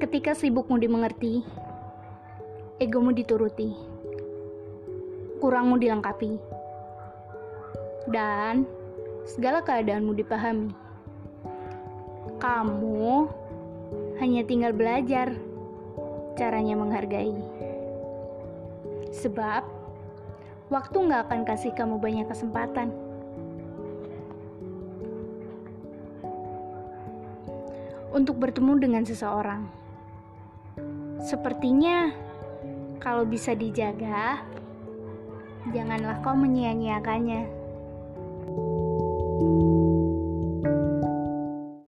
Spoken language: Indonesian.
Ketika sibukmu dimengerti, egomu dituruti, kurangmu dilengkapi, dan segala keadaanmu dipahami. Kamu hanya tinggal belajar caranya menghargai. Sebab waktu nggak akan kasih kamu banyak kesempatan. Untuk bertemu dengan seseorang. Sepertinya kalau bisa dijaga, janganlah kau menyia-nyiakannya. thank you